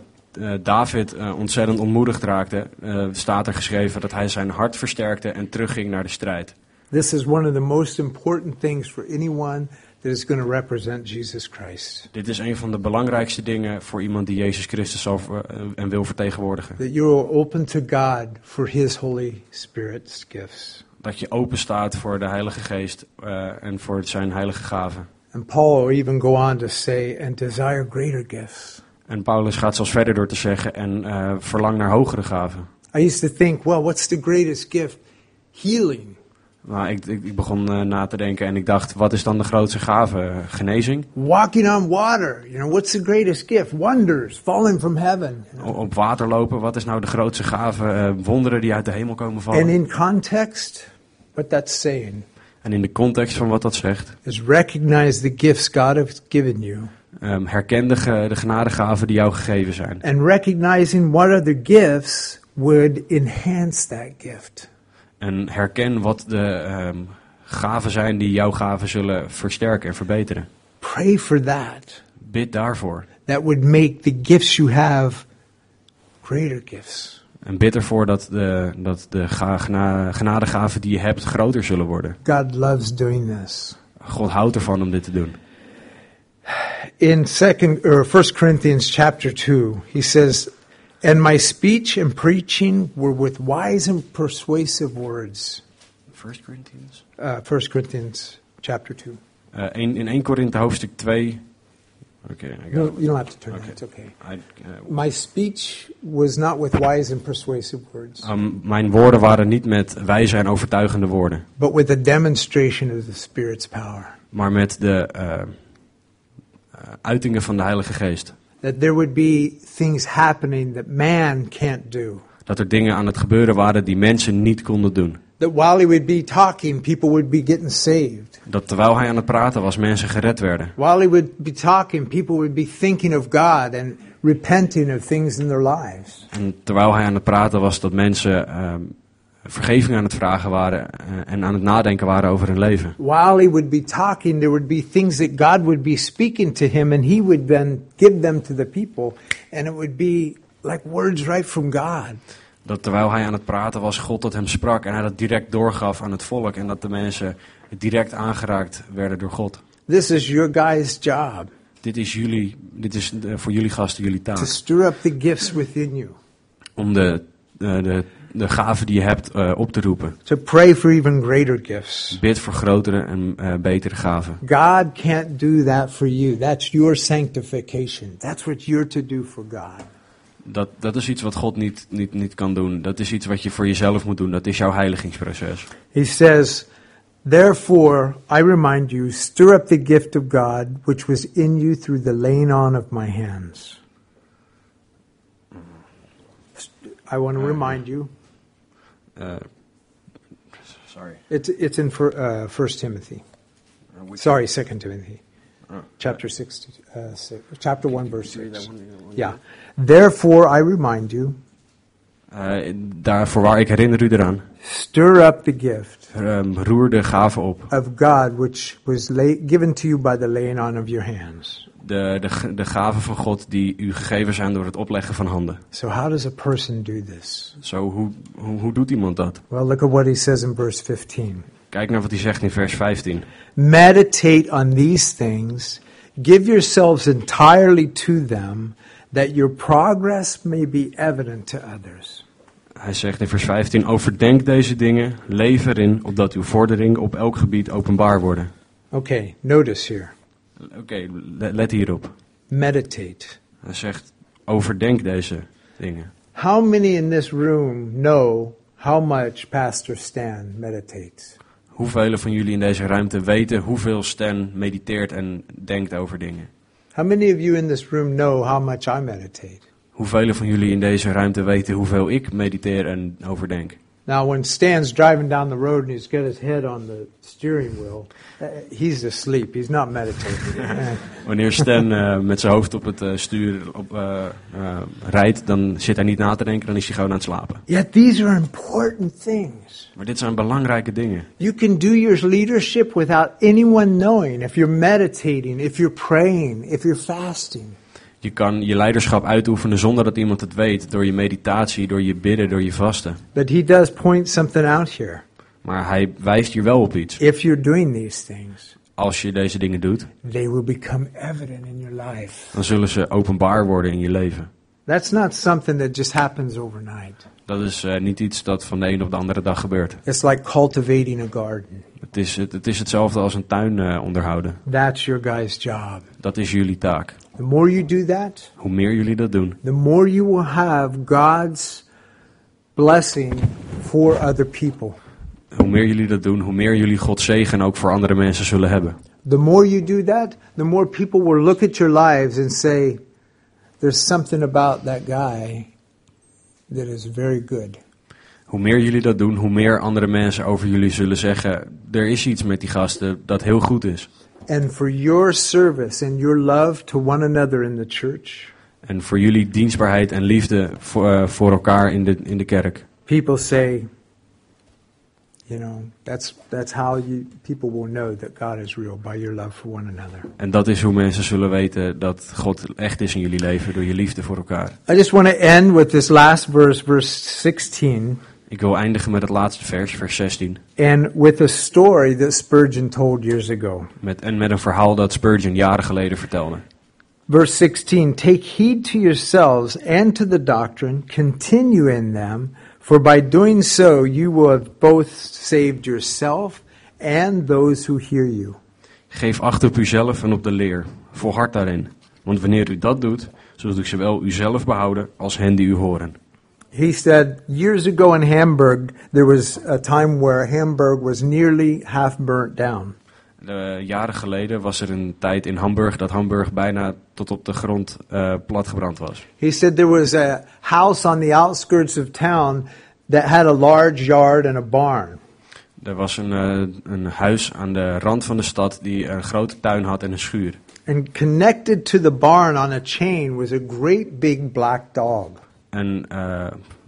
David eh, ontzettend ontmoedigd raakte, eh, staat er geschreven dat hij zijn hart versterkte en terugging naar de strijd. This is one of the most important things for anyone that is going to represent Jesus Christ. Dit is een van de belangrijkste dingen voor iemand die Jezus Christus zal eh, en wil vertegenwoordigen. That you are open to God for his Holy Spirit's gifts. Dat je open staat voor de Heilige Geest eh, en voor zijn heilige gaven. And Paul will even go on to say, and desire greater gifts. En Paulus gaat zelfs verder door te zeggen en eh, verlang naar hogere gaven. I used to think, well, what's the greatest gift? Healing. Maar ik, ik, ik begon eh, na te denken en ik dacht, wat is dan de grootste gave? Genezing? Walking on water. You know, what's the greatest gift? Wonders falling from heaven. O- op water lopen, wat is nou de grootste gave? Eh, wonderen die uit de hemel komen vallen. And in context, what that's saying En in de context van wat dat zegt, is recognize the gifts God has given you ehm, herken de, ge- de genadegaven die jou gegeven zijn. and recognizing what other gifts would enhance that gift. En herken wat de ehm, gaven zijn die jouw gaven zullen versterken en verbeteren. Pray for that. Bid daarvoor. That would make the gifts you have greater gifts. En bid ervoor dat de, dat de ga- gena- genadegaven die je hebt groter zullen worden. God loves doing this. God houdt ervan om dit te doen. In second or first corinthians chapter 2 he says and my speech and preaching were with wise and persuasive words 1 Corinthians? uh, first corinthians chapter 2 Eh, een- in 1 Korinthe hoofdstuk 2. Okay, I got no, it. you don't have to turn Okay. it it's okay I- eh, my speech was not with wise and persuasive words ehm, mijn woorden waren niet met wijze en overtuigende woorden, but with a demonstration of the spirit's power maar met de eh, uitingen van de Heilige Geest. that there would be things happening that man can't do Dat er dingen aan het gebeuren waren die mensen niet konden doen. that while he would be talking people would be getting saved Dat terwijl hij aan het praten was, mensen gered werden. While he would be talking, people would be thinking of God and repenting of things in their lives. En terwijl hij aan het praten was, dat mensen ehm, vergeving aan het vragen waren eh, en aan het nadenken waren over hun leven. While he would be talking, there would be things that God would be speaking to him, and he would then give them to the people, and it would be like words right from God. Dat terwijl hij aan het praten was, God tot hem sprak en hij dat direct doorgaf aan het volk. En dat de mensen direct aangeraakt werden door God. This is your guy's job Dit is, jullie, dit is eh, voor jullie gasten jullie to taak. stir up the gifts within you, Om de, eh, de, de gaven die je hebt eh, op te roepen. to pray for even greater gifts. Bid voor grotere en eh, betere gaven. God can't do that for you. That's your sanctification. That's what you're to do for God. Dat, dat is iets wat God niet, niet, niet kan doen. Dat is iets wat je voor jezelf moet doen. Dat is jouw heiligingsproces. He says, Therefore, I remind you, stir up the gift of God which was in you through the laying on of my hands. I want to remind you, Sorry. it's, it's in fir- uh, 1 Timothy. Uh, Sorry, Second Timothy. Uh, chapter uh, 6, uh, six, chapter 1, verse 6. Yeah. Therefore, I remind you, daarvoor waar ik herinner u eraan. stir up the gift Ehm, roer de gaven op. of God which was lay, given to you by the laying on of your hands. De, de, de gaven van God die u gegeven zijn door het opleggen van handen. So, how does a person do this? Zo, hoe, hoe, hoe doet iemand dat? Well, look at what he says in verse 15. Kijk naar wat hij zegt in vers 15. Meditate on these things, give yourselves entirely to them, that your progress may be evident to others. Hij zegt in vers 15: Overdenk deze dingen, leef erin, opdat uw vorderingen op elk gebied openbaar worden. Okay, notice here. Oké, le- let hierop. Meditate. Hij zegt: Overdenk deze dingen. How many in this room know how much Pastor Stan meditates? Hoeveel van jullie in deze ruimte weten hoeveel Stan mediteert en denkt over dingen? How many of you in this room know how much I meditate? Hoeveel van jullie in deze ruimte weten hoeveel ik mediteer en overdenk? Now, when Stan's driving down the road and he's got his head on the steering wheel, uh, he's asleep. He's not meditating. Uh, Wanneer Stan eh, met zijn hoofd op het eh, stuur op, eh, eh, rijdt, dan zit hij niet na te denken, dan is hij gewoon aan het slapen. Yet these are important things. Maar dit zijn belangrijke dingen. You can do your leadership without anyone knowing if you're meditating, if you're praying, if you're fasting. Je kan je leiderschap uitoefenen zonder dat iemand het weet, door je meditatie, door je bidden, door je vasten. But he does point something out here. Maar hij wijst hier wel op iets. If you're doing these things, Als je deze dingen doet, they will become evident in your life. dan zullen ze openbaar worden in je leven. That's not something that just happens overnight. Dat is eh, niet iets dat van de een op de andere dag gebeurt. It's like cultivating a garden. Het is, het, het is hetzelfde als een tuin eh, onderhouden. That's your guy's job. Dat is jullie taak. The more you do that, Hoe meer jullie dat doen, the more you will have God's blessing for other people. hoe meer jullie dat doen, hoe meer jullie God zegen ook voor andere mensen zullen hebben. The more you do that, the more people will look at your lives and say, there's something about that guy that is very good. Hoe meer jullie dat doen, hoe meer andere mensen over jullie zullen zeggen: er is iets met die gasten dat heel goed is. And for your service and your love to one another in the church, En voor jullie dienstbaarheid en liefde voor, eh, voor elkaar in de, in de kerk. people say, you know, that's that's how you people will know that God is real by your love for one another. En dat is hoe mensen zullen weten dat God echt is in jullie leven door je liefde voor elkaar. I just want to end with this last verse, verse 16, Ik wil eindigen met het laatste vers, vers 16. and with a story that Spurgeon told years ago. Met, en met een verhaal dat Spurgeon jaren geleden vertelde. Verse 16 Take heed to yourselves and to the doctrine, continue in them, for by doing so you will have both saved yourself and those who hear you. Geef acht op uzelf en op de leer. Volhard daarin. Want wanneer u dat doet, zult u zowel uzelf behouden als hen die u horen. He said years ago in Hamburg, there was a time where Hamburg was nearly half burnt down. Eh, jaren geleden was er een tijd in Hamburg dat Hamburg bijna tot op de grond eh, platgebrand was. He said there was a house on the outskirts of town that had a large yard and a barn. Er was een, eh, een huis aan de rand van de stad die een grote tuin had en een schuur. And connected to the barn on a chain was a great big black dog. En eh,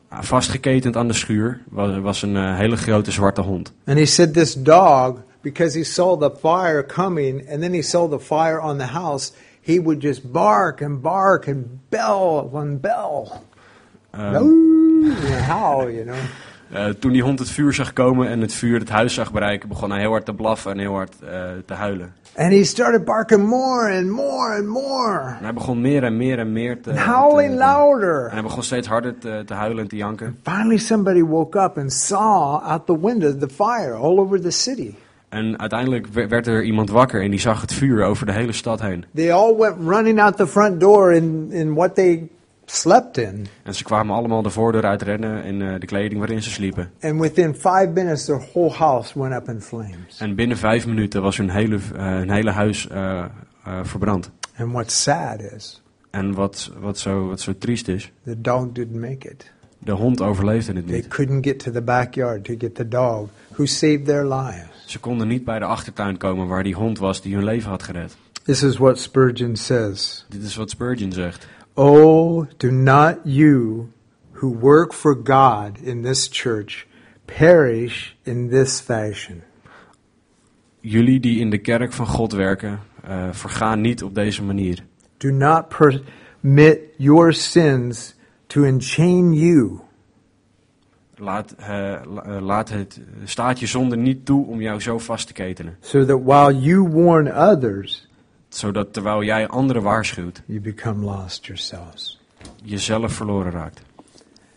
vastgeketend aan de schuur was, was een eh, hele grote zwarte hond. And he said this dog, because he saw the fire coming and then he saw the fire on the house, he would just bark and bark and bell and bell. Ooh, and howl, you know. Eh, toen die hond het vuur zag komen en het vuur het huis zag bereiken, begon hij heel hard te blaffen en heel hard eh, te huilen. And he started barking more and more and more. En hij begon meer en meer en meer te, And howling te- louder. En hij begon steeds harder te, te huilen en te janken. Finally, somebody woke up and saw out the window the fire all over the city. En uiteindelijk we- werd er iemand wakker en die zag het vuur over de hele stad heen. They all went running out the front door in, in what they slept in. En ze kwamen allemaal de voordeur uitrennen in eh, de kleding waarin ze sliepen. And within five minutes, their whole house went up in flames. En binnen vijf minuten was hun hele, eh, hun hele huis eh, verbrand. And what's sad is En wat, wat, zo, wat zo triest is, the dog didn't make it. de hond overleefde het They niet. couldn't get to the backyard to get the dog who saved their lives. Ze konden niet bij de achtertuin komen waar die hond was die hun leven had gered. This is what Spurgeon says. Dit is wat Spurgeon zegt. Oh, do not you who work for God in this church perish in this fashion. Jullie die in de kerk van God werken, eh, vergaan niet op deze manier. Do not permit your sins to enchain you. Laat, la- eh, laat het, staat je zonde niet toe om jou zo vast te ketenen. so that while you warn others, Zodat terwijl jij anderen waarschuwt, you become lost yourselves. jezelf verloren raakt.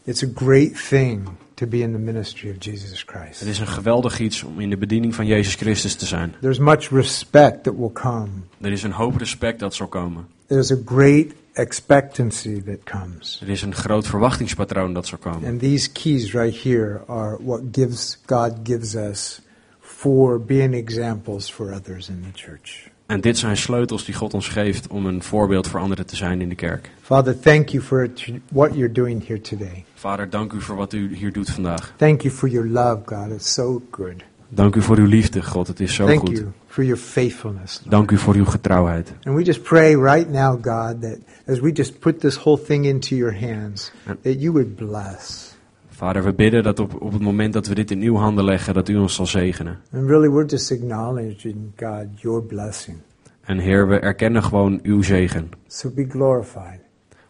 It's a great thing to be in the ministry of Jesus Christ. Het is een geweldig iets om in de bediening van Jezus Christus te zijn. There's much respect that will come. Er is een hoop respect dat zal komen. There's a great expectancy that comes. Er is een groot verwachtingspatroon dat zal komen. And these keys right here are what gives God gives us for being examples for others in the church. En dit zijn sleutels die God ons geeft om een voorbeeld voor anderen te zijn in de kerk. Father, thank you for what you're doing here today. Vader, dank u voor wat u hier doet vandaag. Thank you for your love, God. It's so good. Dank u voor uw liefde, God. Het is zo Thank goed. you for your faithfulness. Lord. Dank u voor uw getrouwheid. And we just pray right now, God, that as we just put this whole thing into your hands, that you would bless. Vader, we bidden dat op, op het moment dat we dit in uw handen leggen, dat u ons zal zegenen. And really, we're just acknowledging, God, your blessing. En Heer, we erkennen gewoon uw zegen. So be glorified.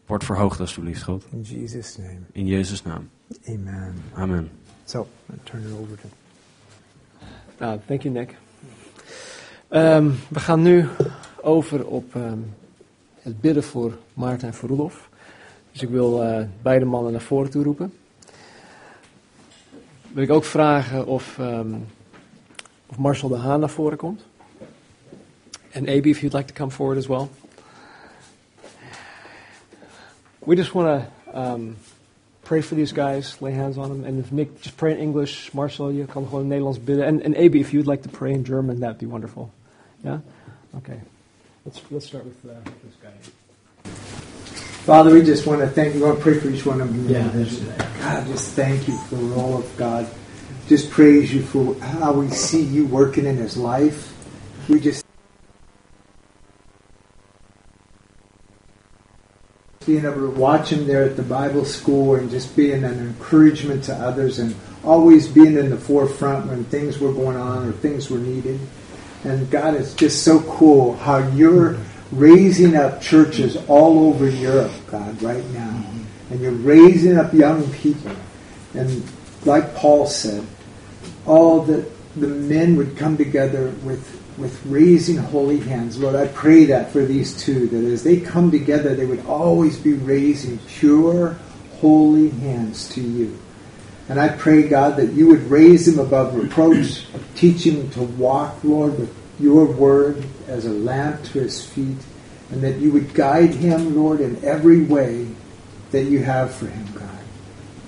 Word verhoogd alstublieft, God. In Jesus' name, In Jezus' naam. amen. Amen. So, I turn it over to. Nou, thank you, Nick. Ehm, we gaan nu over op ehm, het bidden voor Maarten en voor Roelof. Dus ik wil eh, beide mannen naar voren toe roepen. Wil ik ook vragen of, ehm, of Marcel de Haan naar voren komt. En Abi, if you'd like to come forward as well. We just want to um, pray for these guys, lay hands on them. And if Nick, just pray in English. Marcel, je kan gewoon Nederlands bidden. And, and Abi, if you'd like to pray in German, that'd be wonderful. Yeah? Okay. Let's, let's start with uh, this guy. Father, we just want to thank you. We want to pray for each one of them. Yeah. God, just thank you for the role of God. Just praise you for how we see you working in his life. We just being able to watch him there at the Bible school and just being an encouragement to others and always being in the forefront when things were going on or things were needed. And God, it's just so cool how you're raising up churches all over Europe, God, right now. Mm-hmm. And you're raising up young people. And like Paul said, all the, the men would come together with, with raising holy hands. Lord, I pray that for these two, that as they come together, they would always be raising pure, holy hands to you. And I pray, God, that you would raise him above reproach, teach him to walk, Lord, with your word as a lamp to his feet, and that you would guide him, Lord, in every way that you have for him, God.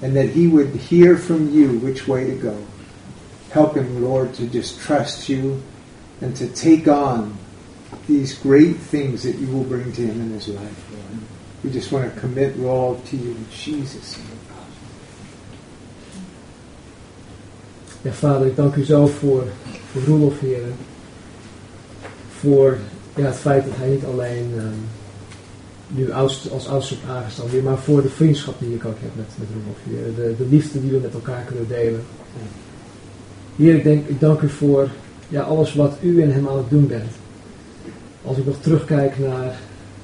And that he would hear from you which way to go. Help him, Lord, to just trust you and to take on these great things that you will bring to him in his life, Lord. We just want to commit it all to you in Jesus' name. Ja, vader, ik dank u zo voor, voor Roelof. Voor ja, het feit dat hij niet alleen ehm, nu als oudste op maar voor de vriendschap die ik ook heb met, met. De, de liefde die we met elkaar kunnen delen. Heer, ik, denk, ik dank u voor ja, alles wat u en hem aan het doen bent. Als ik nog terugkijk naar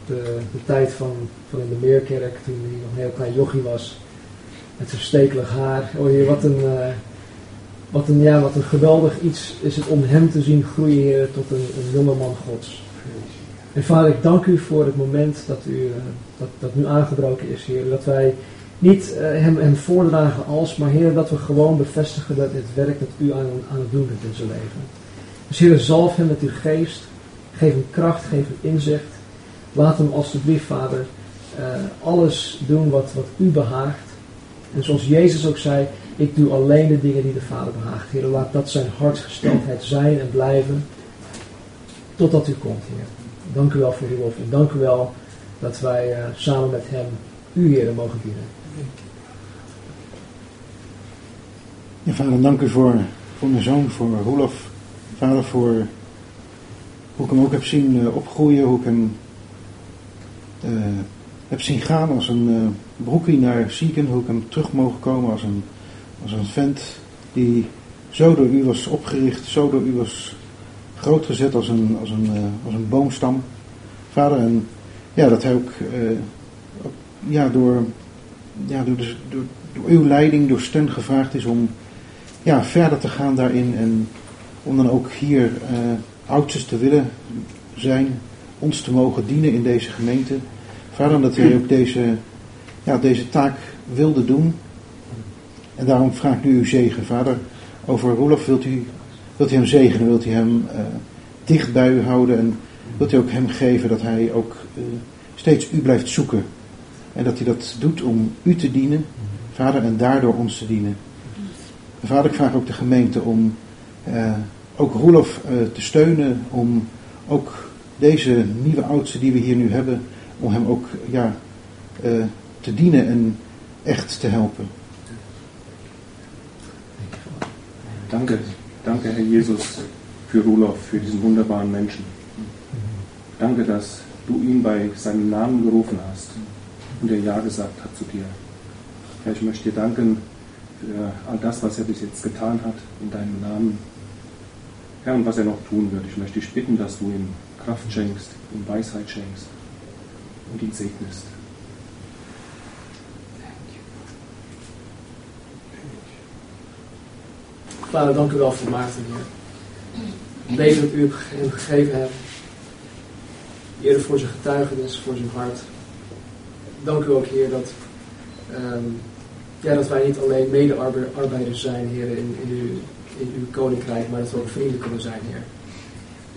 de, de tijd van, van in de Meerkerk, toen hij nog een heel klein jochie was, met zijn stekelig haar. Oh heer, wat een, eh, wat een, ja, wat een geweldig iets is het om hem te zien groeien, Heer, tot een, een jonge man Gods. En vader, ik dank u voor het moment dat, u, eh, dat, dat nu aangebroken is, Heer. Dat wij niet eh, hem, hem voordragen als, maar Heer, dat we gewoon bevestigen dat het werk dat u aan, aan het doen bent in zijn leven. Dus Heer, zalf hem met uw geest. Geef hem kracht, geef hem inzicht. Laat hem alstublieft, Vader, eh, alles doen wat, wat u behaagt. En zoals Jezus ook zei, ik doe alleen de dingen die de Vader behaagt. Heer, laat dat zijn hartsgesteldheid zijn en blijven. Totdat u komt, Heer. Dank u wel voor uw lof. En dank u wel dat wij eh, samen met hem u, Heer, mogen dienen. Ja, vader, dank u voor, voor mijn zoon, voor Roelof. Vader, voor hoe ik hem ook heb zien eh, opgroeien, hoe ik hem eh, heb zien gaan als een eh, broekie naar Zieken, hoe ik hem terug mogen komen als een, als een vent die zo door u was opgericht, zo door u was grootgezet als een, als een, eh, als een boomstam. Vader, en ja, dat hij ook, eh, ja, door, ja, door, de, door, door uw leiding, door steun gevraagd is om ja, verder te gaan daarin en om dan ook hier oudjes te willen zijn, ons te mogen dienen in deze gemeente. Vader, dat hij ook deze, ja, deze taak wilde doen. En daarom vraag ik nu uw zegen, Vader. Over Roelof wilt u, wilt u hem zegenen, wilt u hem eh, dicht bij u houden en wilt u ook hem geven dat hij ook eh, steeds u blijft zoeken. En dat hij dat doet om u te dienen, Vader, en daardoor ons te dienen. En Vader, ik vraag ook de gemeente om eh, ook Roelof te steunen, om ook deze nieuwe oudste die we hier nu hebben, om hem ook ja, te dienen en echt te helpen. Danke, danke Herr Jesus für Rudolf, für diesen wunderbaren Menschen. Danke, dass du ihn bei seinem Namen gerufen hast und er Ja gesagt hat zu dir. Herr, ich möchte dir danken für all das, was er bis jetzt getan hat in deinem Namen. Herr, und was er noch tun wird. Ich möchte dich bitten, dass du ihm Kraft schenkst, ihm Weisheit schenkst und ihn segnest. Vader, dank u wel voor Maarten, Heer. Het leven dat u hem gegeven hebt. Heer, voor zijn getuigenis, voor zijn hart. Dank u ook, Heer, dat, ehm, ja, dat wij niet alleen mede-arbeiders zijn, Heer, in, in, uw, in uw koninkrijk, maar dat we ook vrienden kunnen zijn, Heer.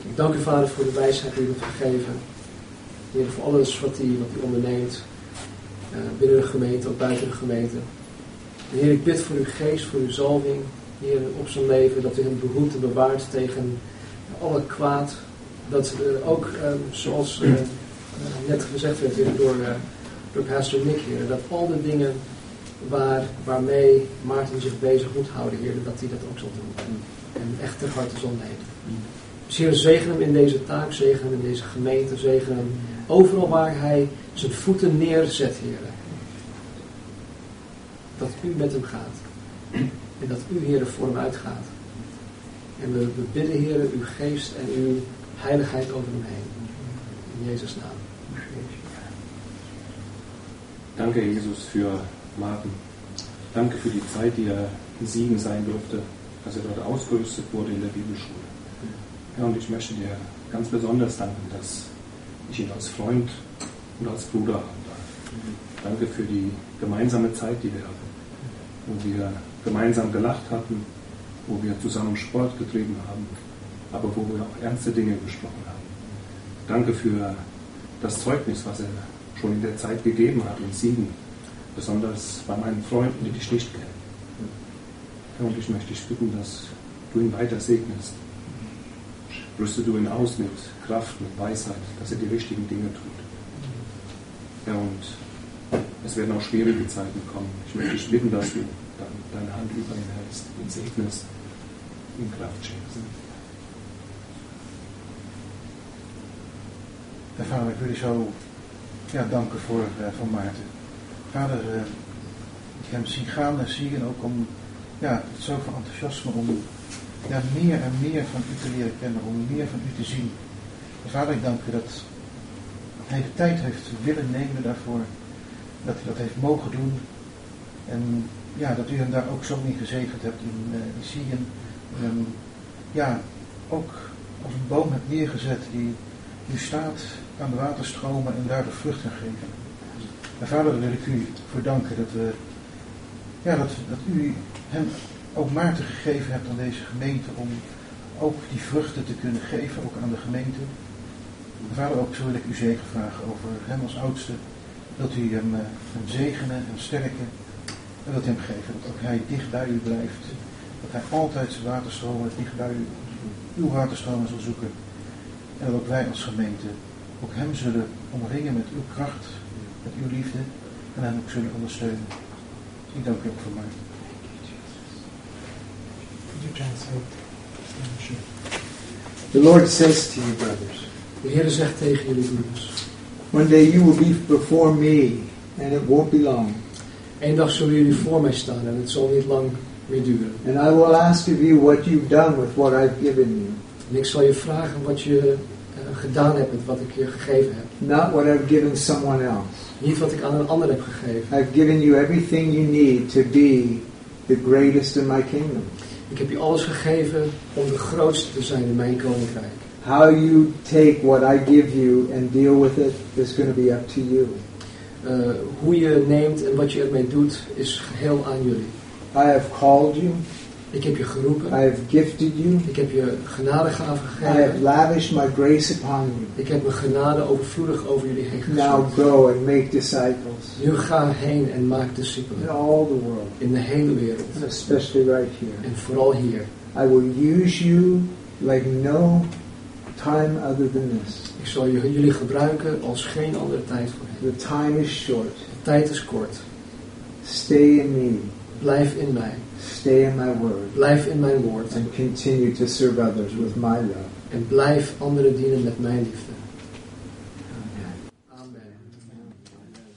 Ik dank u, Vader, voor de wijsheid die u hebt gegeven. Heer, voor alles wat hij, wat hij onderneemt. eh, binnen de gemeente, ook buiten de gemeente. En Heer, ik bid voor uw geest, voor uw zalving, Heer, op zijn leven, dat u hem behoedt en bewaart tegen alle kwaad. Dat eh, ook, eh, zoals eh, net gezegd werd door, door pastor Nick, Heer, dat al de dingen waar, waarmee Maarten zich bezig moet houden, Heer, dat hij dat ook zal doen. En echt ter harte zal nemen. Dus Heer, zegen hem in deze taak, zegen hem in deze gemeente, zegen hem overal waar hij zijn voeten neerzet, Heer. Dat u met hem gaat. En dat u, Heer, voor hem uitgaat. En we, we bidden, Heer, uw geest en uw heiligheid over hem heen. In Jezus' naam. Danke, Jesus, für Martin. Danke für die Zeit, die er in Siegen sein durfte, dass er dort ausgerüstet wurde in der Bibelschule. Ja, und ich möchte dir ganz besonders danken, dass ich ihn als Freund und als Bruder haben darf. Danke für die gemeinsame Zeit, die wir hatten, wo wir gemeinsam gelacht hatten, wo wir zusammen Sport getrieben haben, aber wo wir auch ernste Dinge besprochen haben. Danke für das Zeugnis, was er schon in der Zeit gegeben hat in Siegen, besonders bei meinen Freunden, die dich nicht kennen. Ja, und ich möchte dich bitten, dass du ihn weiter segnest. Rüste du ihn aus mit Kraft, mit Weisheit, dass er die richtigen Dinge tut. Ja, und es werden auch schwierige Zeiten kommen. Ich möchte dich bitten, dass du dann deine Hand über ihn hältst, ihn segnest, ihm Kraft schenkst. Ja, vader, ik wil je zo ja, danken voor van Maarten. Vader, eh, ik hem zien gaan en zien ook om ja, zoveel enthousiasme om ja, meer en meer van u te leren kennen, om meer van u te zien. En vader, ik dank u dat hij de tijd heeft willen nemen daarvoor, dat hij dat heeft mogen doen. En ja, dat u hem daar ook zo in gezegend hebt in, eh in Sion. En hem, ja, ook als een boom hebt neergezet die nu staat aan de waterstromen en daar de vrucht kan geven. En vader, wil ik u voor danken dat, we, ja, dat, dat u hem ook Maarten gegeven hebt aan deze gemeente om ook die vruchten te kunnen geven, ook aan de gemeente. En vader, ook zo wil ik u zegen vragen over hem als oudste. Dat u hem, eh, hem zegenen en sterken en dat hem geven. Dat ook hij dicht bij u blijft. Dat hij altijd zijn waterstromen dicht bij u, uw waterstromen zal zoeken. En dat ook wij als gemeente ook hem zullen omringen met uw kracht, met uw liefde en hem ook zullen ondersteunen. Ik dank u ook voor mij. The Lord says to you, brothers, De Heer zegt tegen jullie broeders. one day you will be before me, and it won't be long. Eén dag zullen jullie voor mij staan en het zal niet lang meer duren. And I will ask of you what you've done with what I've given you. En ik zal je vragen wat je eh, gedaan hebt met wat ik je gegeven heb. Not what I've given someone else. Niet wat ik aan een ander heb gegeven. I've given you everything you need to be the greatest in my kingdom. Ik heb je alles gegeven om de grootste te zijn in mijn koninkrijk. How you take what I give you and deal with it is going to be up to you. Eh, hoe je neemt en wat je ermee doet is geheel aan jullie. I have called you. Ik heb je geroepen. I have gifted you. Ik heb je genadegaven I have gegeven. lavished my grace upon you. Ik heb mijn genade overvloedig over jullie heen Now gestort. go and make disciples Nu ga heen en maak in discipelen. all the world, In de hele wereld. and especially right here. En vooral hier. I will use you like no time other than this. Ik zal jullie gebruiken als geen andere tijd voorheen. The time is short. De tijd is kort. Stay in me. Blijf in mij. Stay in my word. Blijf in mijn woord. And continue to serve others with my love. En blijf anderen dienen met mijn liefde.